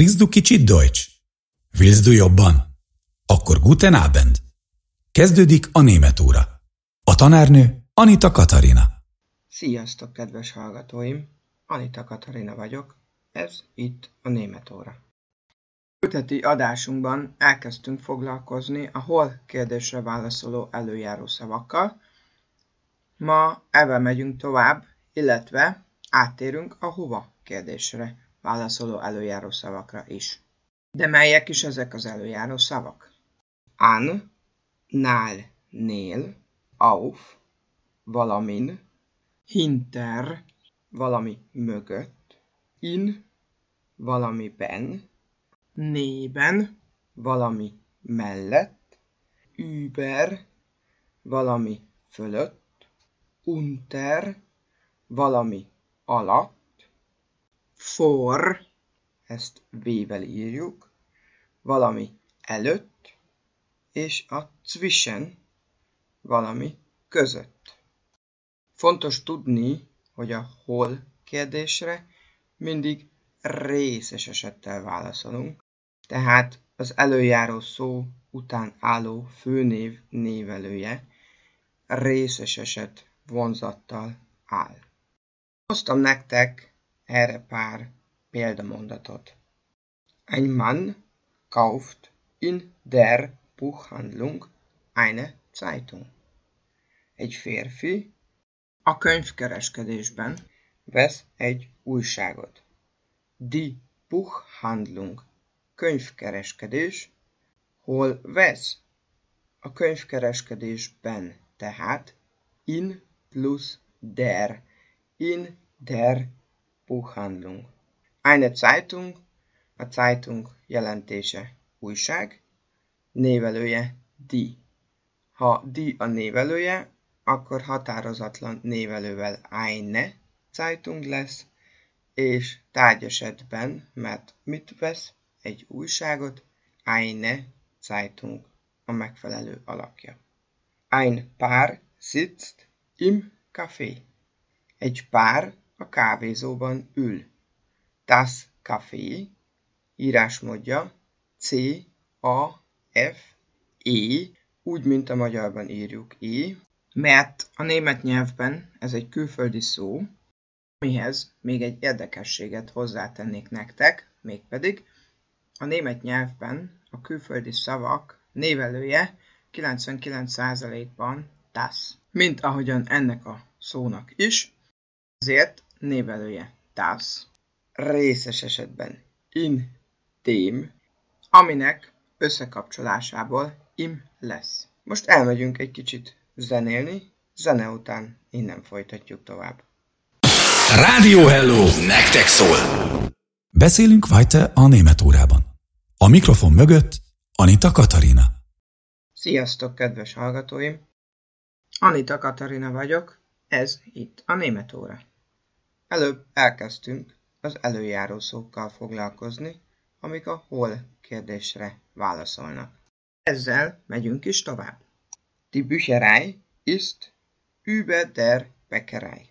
Sprichst du kicsit Deutsch? Willst du jobban? Akkor guten Abend! Kezdődik a német óra. A tanárnő Anita Katarina. Sziasztok, kedves hallgatóim! Anita Katarina vagyok, ez itt a német óra. Öteti adásunkban elkezdtünk foglalkozni a hol kérdésre válaszoló előjáró szavakkal. Ma ebben megyünk tovább, illetve áttérünk a hova kérdésre válaszoló előjáró szavakra is. De melyek is ezek az előjáró szavak? An, nál, nél, auf, valamin, hinter, valami mögött, in, valamiben, nében, valami mellett, über, valami fölött, unter, valami alatt, for, ezt V-vel írjuk, valami előtt, és a zwischen, valami között. Fontos tudni, hogy a hol kérdésre mindig részes esettel válaszolunk, tehát az előjáró szó után álló főnév névelője részes eset vonzattal áll. Hoztam nektek erre pár példamondatot. Ein Mann kauft in der Buchhandlung eine Zeitung. Egy férfi a könyvkereskedésben vesz egy újságot. Die Buchhandlung könyvkereskedés hol vesz? A könyvkereskedésben, tehát in plus der, in der Buchhandlung. Eine Zeitung, a Zeitung jelentése újság, névelője die. Ha die a névelője, akkor határozatlan névelővel eine Zeitung lesz, és tárgyesetben, mert mit vesz? Egy újságot, eine Zeitung a megfelelő alakja. Ein Paar sitzt im Café. Egy pár a kávézóban ül. Das Café írásmódja C, A, F, E, úgy, mint a magyarban írjuk E, mert a német nyelvben ez egy külföldi szó, mihez még egy érdekességet hozzátennék nektek, mégpedig a német nyelvben a külföldi szavak névelője 99%-ban das, mint ahogyan ennek a szónak is, ezért névelője das, részes esetben in dem, aminek összekapcsolásából im lesz. Most elmegyünk egy kicsit zenélni, zene után innen folytatjuk tovább. Rádió Hello! Nektek szól! Beszélünk weiter a német órában. A mikrofon mögött Anita Katarina. Sziasztok, kedves hallgatóim! Anita Katarina vagyok, ez itt a német óra. Előbb elkezdtünk az előjáró szókkal foglalkozni, amik a hol kérdésre válaszolnak. Ezzel megyünk is tovább. Die Bücherei ist über der Bäckerei.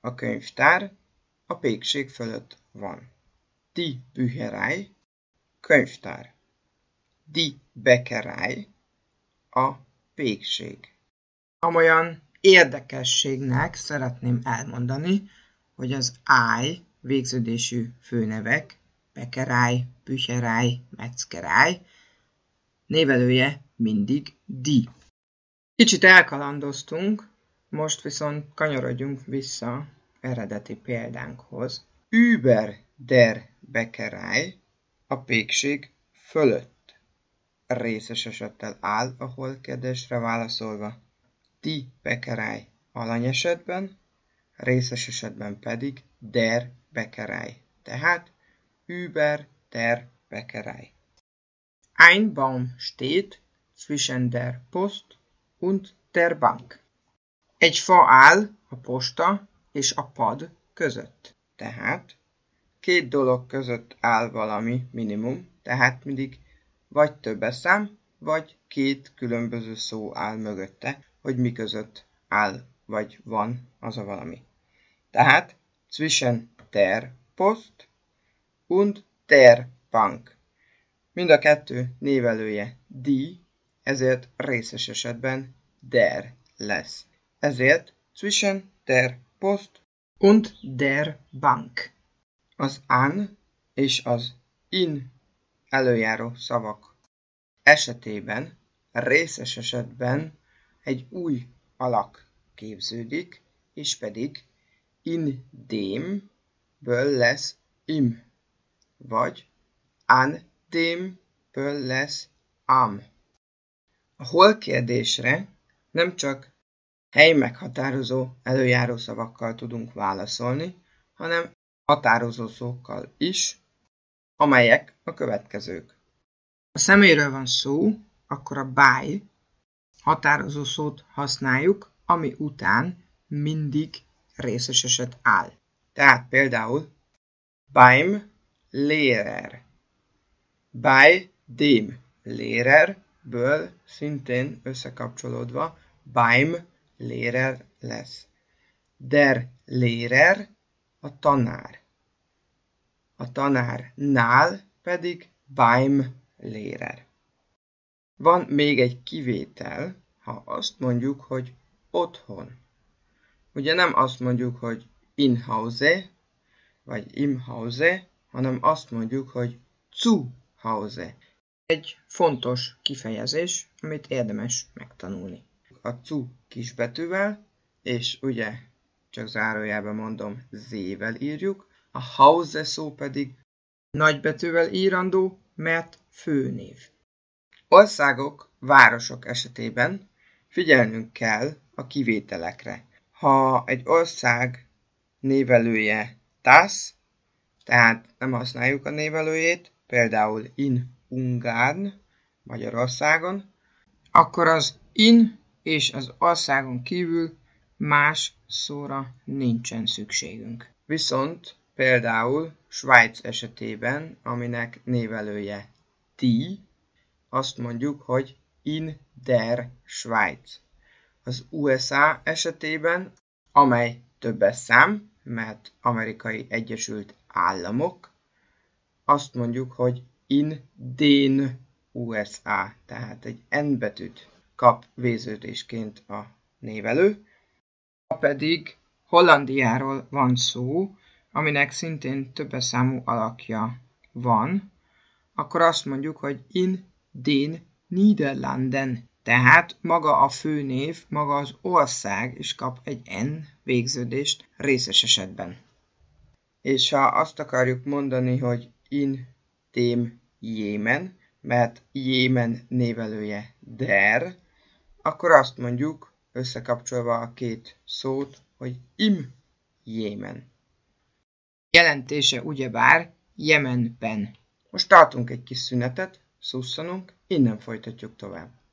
A könyvtár a pékség fölött van. Die Bücherei könyvtár. Die Bäckerei a pékség. Amolyan érdekességnek szeretném elmondani, hogy az áj végződésű főnevek, pekeráj, pücheráj, meckeráj, névelője mindig di. Kicsit elkalandoztunk, most viszont kanyarodjunk vissza eredeti példánkhoz. Über der Bäckerei a pékség fölött részes esettel áll a hol kérdésre válaszolva. Die Bäckerei alany esetben, részes esetben pedig der Bäckerei, tehát über der Bäckerei. Ein Baum steht zwischen der Post und der Bank. Egy fa áll a posta és a pad között. Tehát két dolog között áll valami minimum, tehát mindig vagy több szám, vagy két különböző szó áll mögötte, hogy mi között áll vagy van az a valami. Tehát zwischen der Post und der Bank. Mind a kettő névelője die, ezért részes esetben der lesz. Ezért zwischen der Post und der Bank. Az an és az in előjáró szavak esetében, részes esetben egy új alak képződik, és pedig in dem ből lesz im, vagy an dem ből lesz am. A hol kérdésre nem csak hely meghatározó előjáró szavakkal tudunk válaszolni, hanem határozó szókkal is, amelyek a következők. Ha személyről van szó, akkor a by határozó szót használjuk, ami után mindig részes eset áll. Tehát például beim Lehrer. Bei dem Lehrerből szintén összekapcsolódva beim Lehrer lesz. Der Lehrer a tanár. A tanárnál pedig beim Lehrer. Van még egy kivétel, ha azt mondjuk, hogy otthon. Ugye nem azt mondjuk, hogy in Hause, vagy im Hause, hanem azt mondjuk, hogy zu Hause. Egy fontos kifejezés, amit érdemes megtanulni. A zu kisbetűvel, és ugye csak zárójelben mondom, z-vel írjuk, a Hause szó pedig nagybetűvel írandó, mert főnév. Országok, városok esetében figyelnünk kell a kivételekre. Ha egy ország névelője TASZ, tehát nem használjuk a névelőjét, például in Ungárn, Magyarországon, akkor az in és az országon kívül más szóra nincsen szükségünk. Viszont például Svájc esetében, aminek névelője ti, azt mondjuk, hogy in der Schweiz. Az USA esetében, amely többes szám, mert amerikai Egyesült Államok, azt mondjuk, hogy in den USA, tehát egy N betűt kap véződésként a névelő. Ha pedig Hollandiáról van szó, aminek szintén többes számú alakja van, akkor azt mondjuk, hogy in den Niederlanden. Tehát maga a főnév, maga az ország is kap egy N végződést részes esetben. És ha azt akarjuk mondani, hogy in dem Jémen, mert Jémen névelője der, akkor azt mondjuk, összekapcsolva a két szót, hogy im Jémen. Jelentése ugyebár Jemenben. Most tartunk egy kis szünetet, szusszanunk, innen folytatjuk tovább.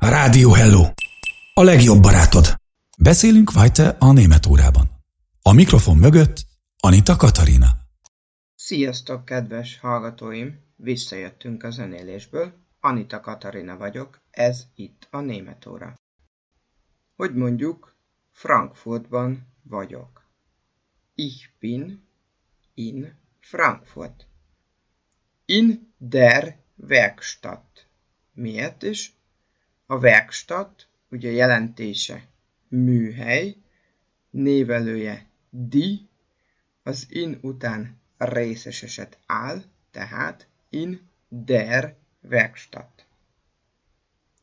Rádió Hello! A legjobb barátod! Beszélünk Vajte a német órában. A mikrofon mögött Anita Katarina. Sziasztok, kedves hallgatóim! Visszajöttünk a zenélésből. Anita Katarina vagyok, ez itt a német óra. Hogy mondjuk, Frankfurtban vagyok. Ich bin in Frankfurt. In der Werkstatt. Miért is? A Werkstatt, ugye jelentése műhely, névelője di, az in után részes eset áll, tehát in der Werkstatt.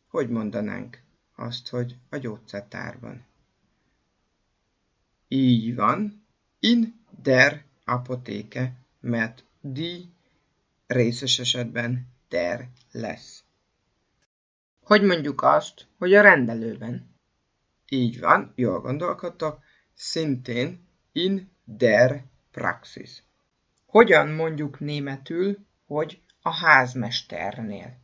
Hogy mondanánk azt, hogy a gyógyszertárban? Így van, in der Apotheke, mert di részes esetben ter lesz. Hogy mondjuk azt, hogy a rendelőben? Így van, jól gondolkodtok, szintén in der Praxis. Hogyan mondjuk németül, hogy a házmesternél?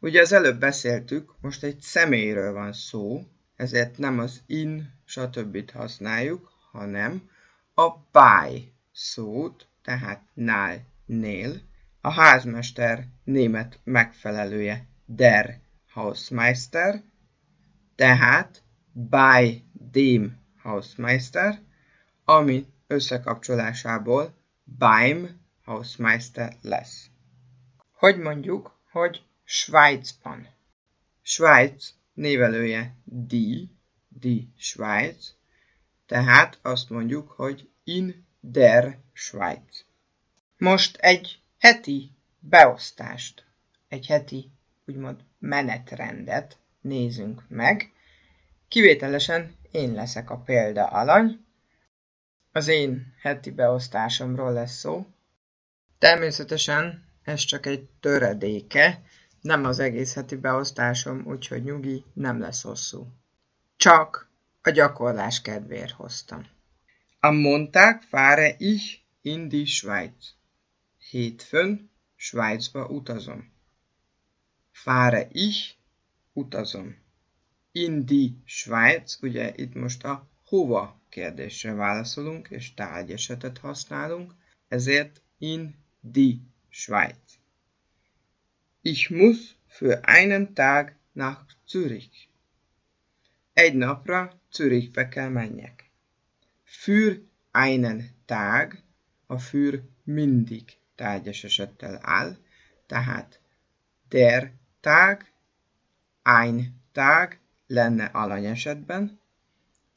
Ugye az előbb beszéltük, most egy személyről van szó, ezért nem az in, stb. használjuk, hanem a by szót, tehát nál, nél, a házmester német megfelelője der Hausmeister, tehát by dem Hausmeister, ami összekapcsolásából beim Hausmeister lesz. Hogy mondjuk, hogy Svájcban. Svájc névelője die, die Schweiz, tehát azt mondjuk, hogy in der Schweiz. Most egy heti beosztást, egy heti úgymond menetrendet nézünk meg. Kivételesen én leszek a példa alany. Az én heti beosztásomról lesz szó. Természetesen ez csak egy töredéke, nem az egész heti beosztásom, úgyhogy nyugi, nem lesz hosszú. Csak a gyakorlás kedvéért hoztam. Am Montag fahre ich in die Schweiz. Hétfőn Svájcba utazom. Fahre ich, utazom. In die Schweiz, ugye itt most a hova kérdésre válaszolunk, és tárgyesetet használunk, ezért in die Schweiz. Ich muss für einen Tag nach Zürich. Egy napra Zürichbe kell menjek. Für einen Tag, a für mindig tárgyas esettel áll, tehát der Tag, ein Tag lenne alany esetben,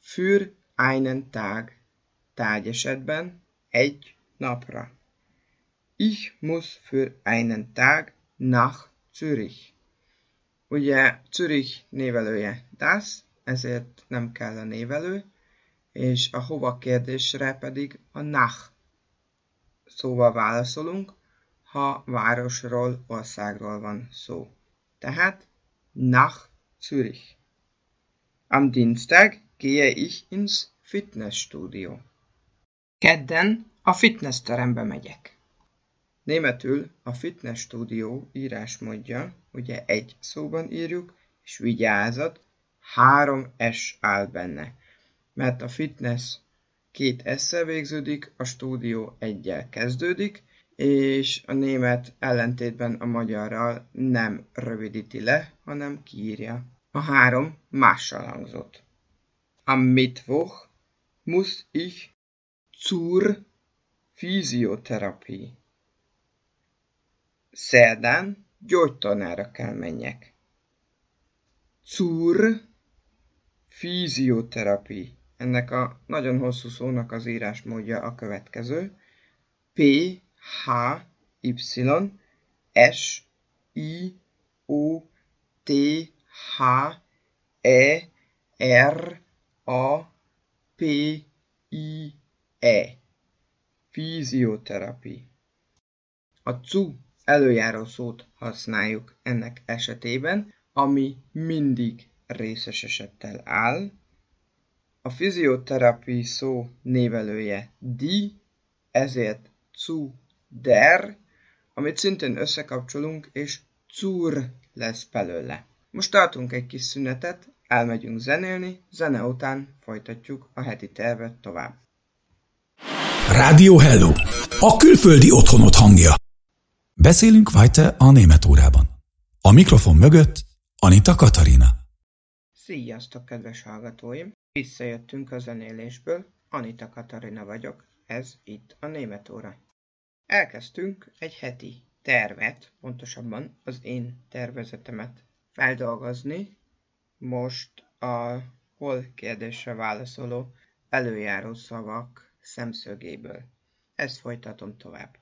für einen Tag tárgy esetben egy napra. Ich muss für einen Tag nach Zürich. Ugye Zürich névelője das, ezért nem kell a névelő, és a hova kérdésre pedig a nach szóval válaszolunk, ha városról, országról van szó. Tehát nach Zürich. Am Dienstag gehe ich ins Fitnessstudio. Kedden a fitnessterembe megyek. Németül a fitnessstudió írásmódja, ugye egy szóban írjuk, és vigyázat, három S áll benne, mert a fitness két s végződik, a stúdió egyel kezdődik, és a német ellentétben a magyarral nem rövidíti le, hanem kiírja. A három mással hangzott. Am Mittwoch muss ich zur Physiotherapie. Szerdán gyógytornára kell menjek. Zur Physiotherapie. Ennek a nagyon hosszú szónak az írásmódja a következő. P, H, Y, S, I, O, T, H, E, R, A, P, I, E. Fizioterapia. A cu előjáró szót használjuk ennek esetében, ami mindig részes esettel áll. A fizioterapia szó névelője di, ezért cu der, amit szintén összekapcsolunk, és cur lesz belőle. Most tartunk egy kis szünetet, elmegyünk zenélni, zene után folytatjuk a heti tervet tovább. Rádió Hello! A külföldi otthonot hangja. Beszélünk weiter a német órában. A mikrofon mögött Anita Katarina. Sziasztok, kedves hallgatóim! Visszajöttünk a zenélésből, Anita Katarina vagyok, ez itt a német óra. Elkezdtünk egy heti tervet, pontosabban az én tervezetemet feldolgozni. Most a hol kérdésre válaszoló előjáró szavak szemszögéből. Ezt folytatom tovább.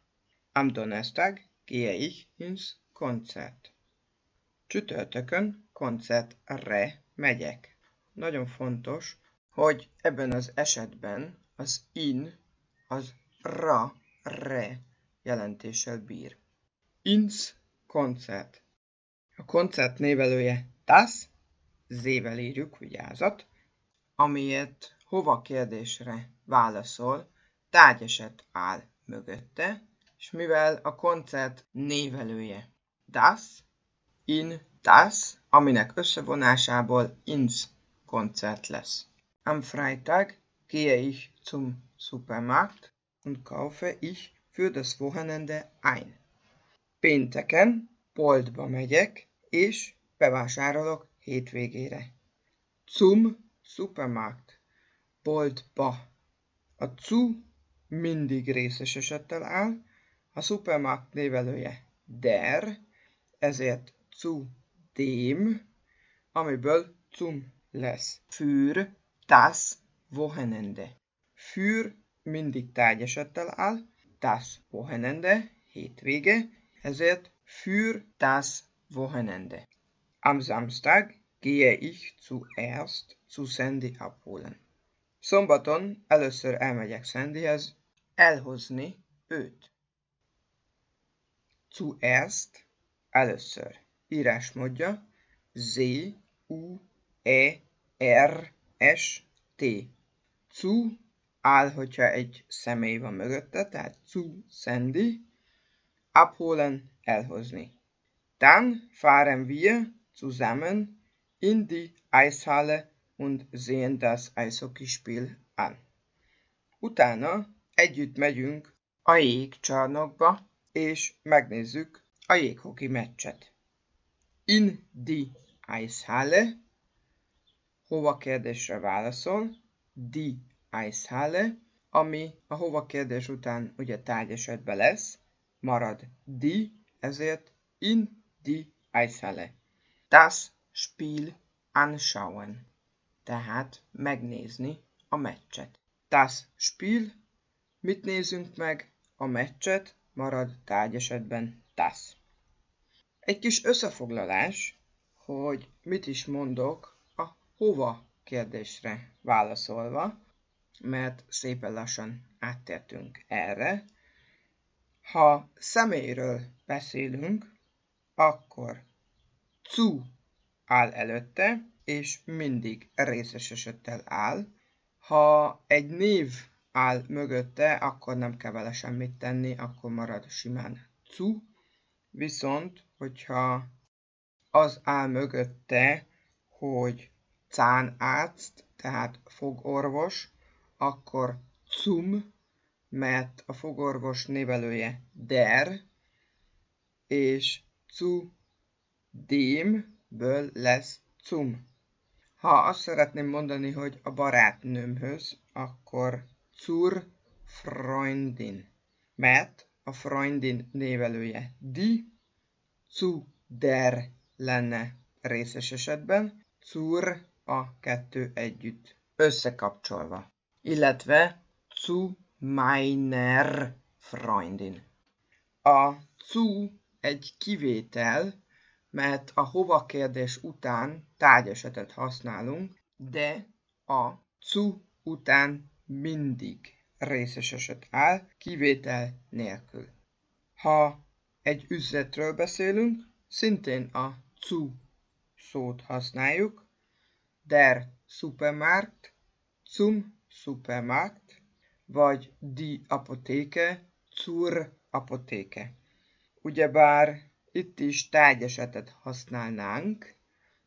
Am Donnerstag gehe ich ins Konzert. Csütörtökön koncertre megyek. Nagyon fontos, hogy ebben az esetben az in az ra, re jelentéssel bír. Ins koncert. A koncert névelője das, zével írjuk, vigyázat, amiért hova kérdésre válaszol, tárgyeset áll mögötte, és mivel a koncert névelője das, in das, aminek összevonásából ins koncert lesz. Am Freitag gehe ich zum Supermarkt und kaufe ich für das Wochenende ein. Pénteken boltba megyek, és bevásárolok hétvégére. Zum Supermarkt. Boltba. A zu mindig részes esettel áll, a Supermarkt névelője der, ezért zu dem, amiből zum lesz. Für das Wochenende. Für mindig tárgyesettel áll, das Wochenende, hétvége, ezért für das Wochenende. Am Samstag gehe ich zuerst zu Sandy abholen. Szombaton először elmegyek Sandyhez elhozni őt. Zuerst először. Írásmódja Z, U, E, R, S, T. Zu áll, hogyha egy személy van mögötte, tehát zu Sandy. Abholen elhozni. Dann fahren wir zusammen in die Eishalle und sehen das Eishockeyspiel an. Utána együtt megyünk a jégcsarnokba, és megnézzük a jéghoki meccset. In die Eishalle, hova kérdésre válaszol, die Eishalle, ami a hova kérdés után ugye tárgyesetben lesz, marad die, ezért in die Eishalle. Das Spiel anschauen, tehát megnézni a meccset. Das Spiel, mit nézünk meg? A meccset, marad tárgyesetben das. Egy kis összefoglalás, hogy mit is mondok a hova kérdésre válaszolva, mert szépen lassan áttértünk erre. Ha személyről beszélünk, akkor cu áll előtte, és mindig részes esettel áll. Ha egy név áll mögötte, akkor nem kell vele semmit tenni, akkor marad simán cu. Viszont, hogyha az áll mögötte, hogy cánárzt, tehát fogorvos, akkor cum, mert a fogorvos névelője der, és zu dem-ből lesz cum. Ha azt szeretném mondani, hogy a barátnőmhöz, akkor zur Freundin, mert a Freundin névelője di, zu der lenne részes esetben, zur a kettő együtt összekapcsolva, illetve zu meiner Freundin. A zu egy kivétel, mert a hova kérdés után tárgyesetet használunk, de a cu után mindig részes eset áll, kivétel nélkül. Ha egy üzletről beszélünk, szintén a cu szót használjuk, der Supermarkt, zum Supermarkt, vagy die Apotheke, zur Apotheke. Ugyebár itt is tárgyesetet használnánk,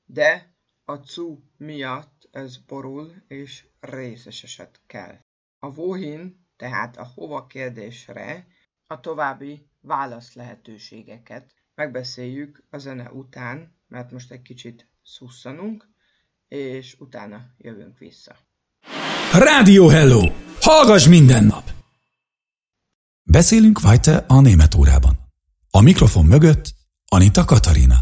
de a cu miatt ez borul és részes eset kell. A wohin, tehát a hova kérdésre a további válasz lehetőségeket megbeszéljük a zene után, mert most egy kicsit szusszanunk, és utána jövünk vissza. Rádió Hello! Hallgass minden nap! Beszélünk weiter a német órában. A mikrofon mögött Anita Katarina.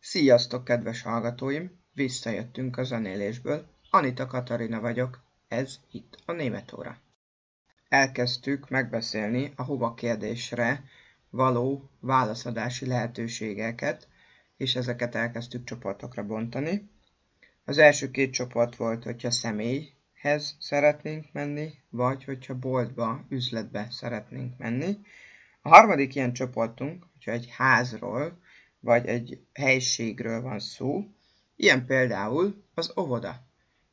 Sziasztok, kedves hallgatóim! Visszajöttünk a zenélésből. Anita Katarina vagyok, ez itt a német óra. Elkezdtük megbeszélni a hova kérdésre való válaszadási lehetőségeket, és ezeket elkezdtük csoportokra bontani. Az első két csoport volt, hogyha személyhez szeretnénk menni, vagy hogyha boltba, üzletbe szeretnénk menni. A harmadik ilyen csoportunk, hogyha egy házról, vagy egy helységről van szó, ilyen például az óvoda.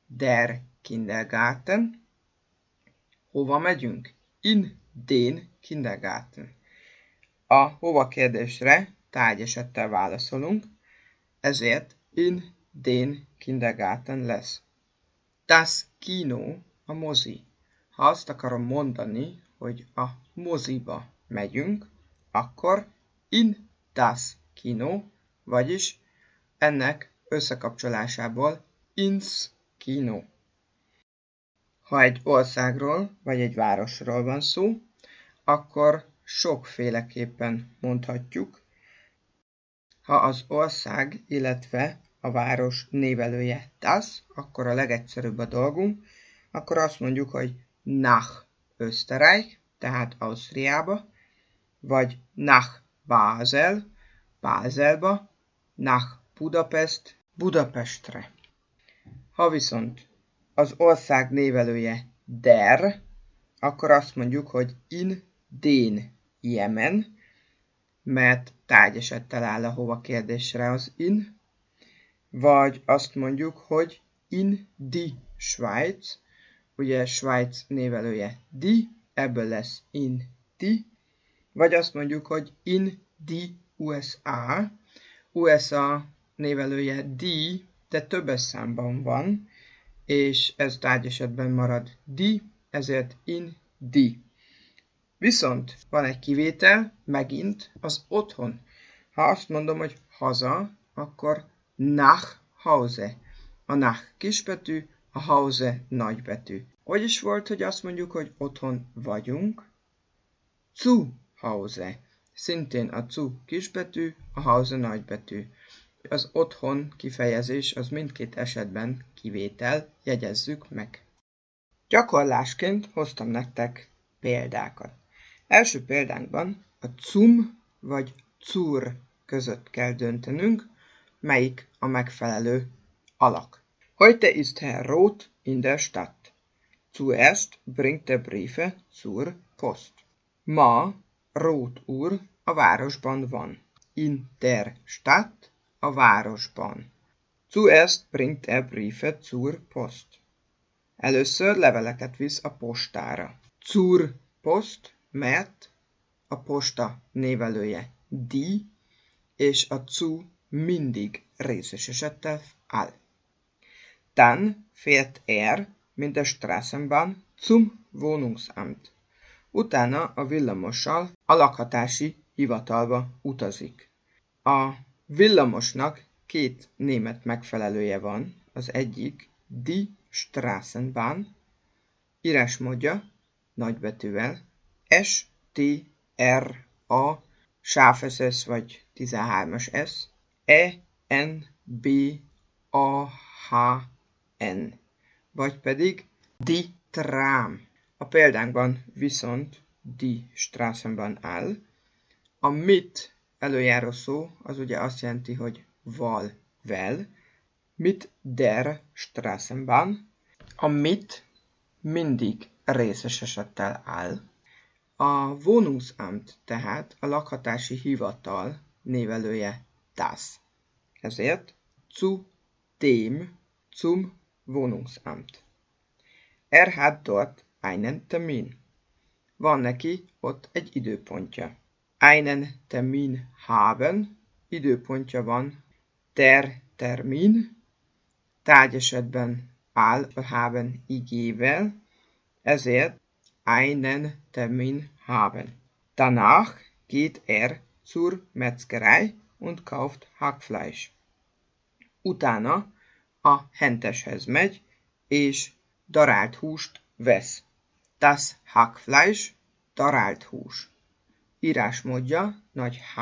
Der Kindergarten. Hova megyünk? In den Kindergarten. A hova kérdésre tárgyesettel válaszolunk, ezért in den Kindergarten lesz. Das Kino a mozi. Ha azt akarom mondani, hogy a moziba megyünk, akkor in das Kino, vagyis ennek összekapcsolásából ins Kino. Ha egy országról vagy egy városról van szó, akkor sokféleképpen mondhatjuk. Ha az ország, illetve a város névelője. Das, akkor a legegyszerűbb a dolgunk, akkor azt mondjuk, hogy nach Österreich, tehát Ausztriába, vagy nach Basel, Baselba, nach Budapest, Budapestre. Ha viszont az ország névelője der, akkor azt mondjuk, hogy in den Jemen, mert tárgyesettel áll a hova kérdésre az in, vagy azt mondjuk, hogy in die Schweiz, ugye Svájc névelője di, ebből lesz in di, vagy azt mondjuk, hogy in die USA, USA névelője di, de többes számban van, és ez tárgyesetben marad di, ezért in di. Viszont van egy kivétel, megint az otthon. Ha azt mondom, hogy haza, akkor nach Hause. A nach kisbetű, a Hause nagybetű. Hogy is volt, hogy azt mondjuk, hogy otthon vagyunk? Zu Hause. Szintén a zu kisbetű, a Hause nagybetű. Az otthon kifejezés az mindkét esetben kivétel, jegyezzük meg. Gyakorlásként hoztam nektek példákat. Első példánkban a cum vagy zur között kell döntenünk, melyik a megfelelő alak. Heute ist Herr Roth in der Stadt. Zuerst bringt er Briefe zur Post. Ma Roth úr a városban van. In der Stadt a városban. Zuerst bringt er Briefe zur Post. Először leveleket visz a postára. Zur Post, mert a posta névelője die, és a zu mindig részes esettel áll. Dann fährt er mit der Straßenbahn zum Wohnungsamt. Utána a villamossal a lakhatási hivatalba utazik. A villamosnak két német megfelelője van, az egyik Die Straßenbahn, írásmódja nagybetűvel S, T, R, A, sáfeszes vagy 13-as S, E, N, B, A, H, N, vagy pedig Die Tram. A példánkban viszont Die Straßenbahn áll. A mit előjáró szó az ugye azt jelenti, hogy val, vel, mit der Straßenbahn. A mit mindig részes esettel áll. A Wohnungsamt tehát a lakhatási hivatal névelője das. Ezért zu dem zum Wohnungsamt. Er hat dort einen Termin. Van neki ott egy időpontja. Einen Termin haben, időpontja van. Der Termin, tárgyesetben áll a haben igével, ezért einen Termin haben. Danach geht er zur Metzgerei und kauft Hackfleisch. Utána a henteshez megy, és darált húst vesz. Das Hackfleisch, darált hús. Írásmódja nagy H,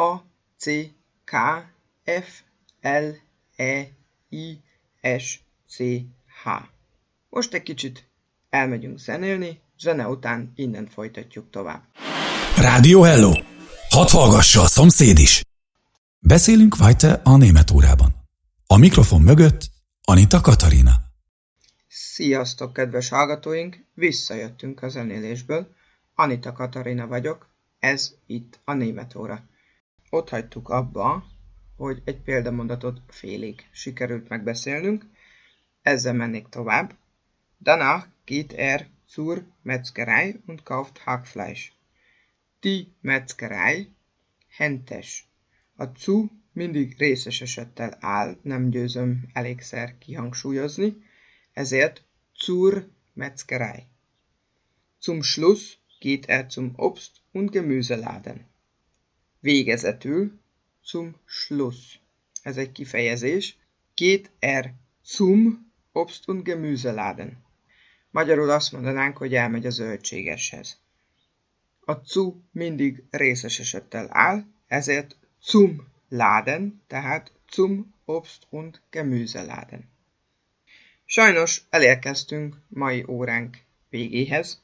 A, C, K, F, L, E, I, S, C, H. Most egy kicsit elmegyünk zenélni, zene után innen folytatjuk tovább. Rádió Hello! Hadd hallgassa a szomszéd is! Beszélünk weiter a német órában. A mikrofon mögött Anita Katarina. Sziasztok, kedves hallgatóink! Visszajöttünk a zenélésből. Anita Katarina vagyok, ez itt a német óra. Ott hagytuk abba, hogy egy példamondatot félig sikerült megbeszélnünk, ezzel mennék tovább. Danach geht er zur Metzgerei und kauft Hackfleisch. Die Metzgerei hentes. A zu mindig részes esettel áll, nem győzöm elégszer kihangsúlyozni, ezért zur Metzgerei. Zum Schluss geht er zum Obst- und Gemüseladen. Végezetül zum Schluss. Ez egy kifejezés. Geht er zum Obst- und Gemüseladen. Magyarul azt mondanánk, hogy elmegy a zöldségeshez. A cu mindig részes esettel áll, ezért zum Laden, tehát zum Obst und Gemüseladen. Sajnos elérkeztünk mai óránk végéhez.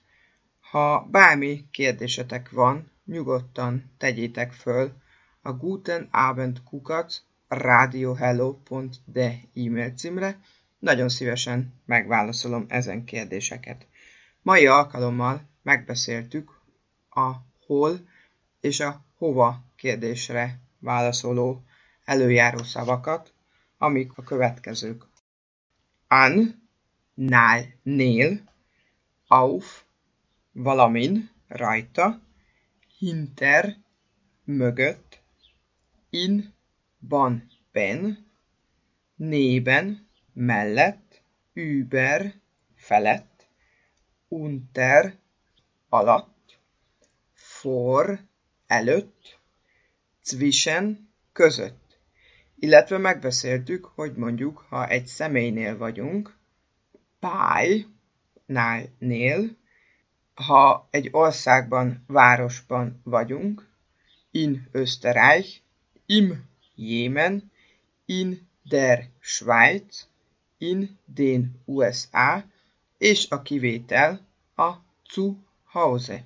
Ha bármi kérdésetek van, nyugodtan tegyétek föl a Guten Abend kukac radiohello.de e-mail címre, nagyon szívesen megválaszolom ezen kérdéseket. Mai alkalommal megbeszéltük a hol és a hova kérdésre válaszoló előjáró szavakat, amik a következők. An, nál, nél, auf, valamin, rajta, hinter, mögött, in, ban, ben, nében, mellett, über, felett, unter, alatt, for, előtt, zwischen, között. Illetve megbeszéltük, hogy mondjuk, ha egy személynél vagyunk, by, nél, ha egy országban, városban vagyunk, in Österreich, im Jemen, in der Schweiz, in den USA, és a kivétel a zu Hause.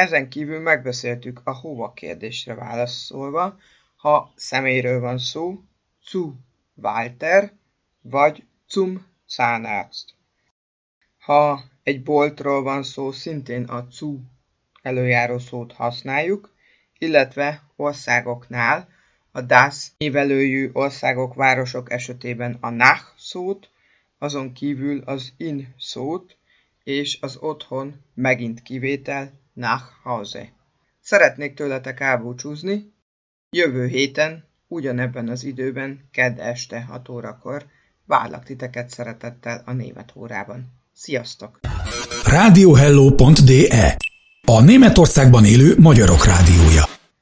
Ezen kívül megbeszéltük a hova kérdésre válaszolva, ha személyről van szó, zu Walter vagy zum Zahnarzt. Ha egy boltról van szó, szintén a zu előjáró szót használjuk, illetve országoknál a das névelőjű országok, városok esetében a nach szót, azon kívül az in szót, és az otthon megint kivétel nach Hause. Szeretnék tőletek elbúcsúzni, jövő héten, ugyanebben az időben, kedd este 6 órakor várlak titeket szeretettel a német órában. Sziasztok! Radiohello.de A Németországban élő magyarok rádiója.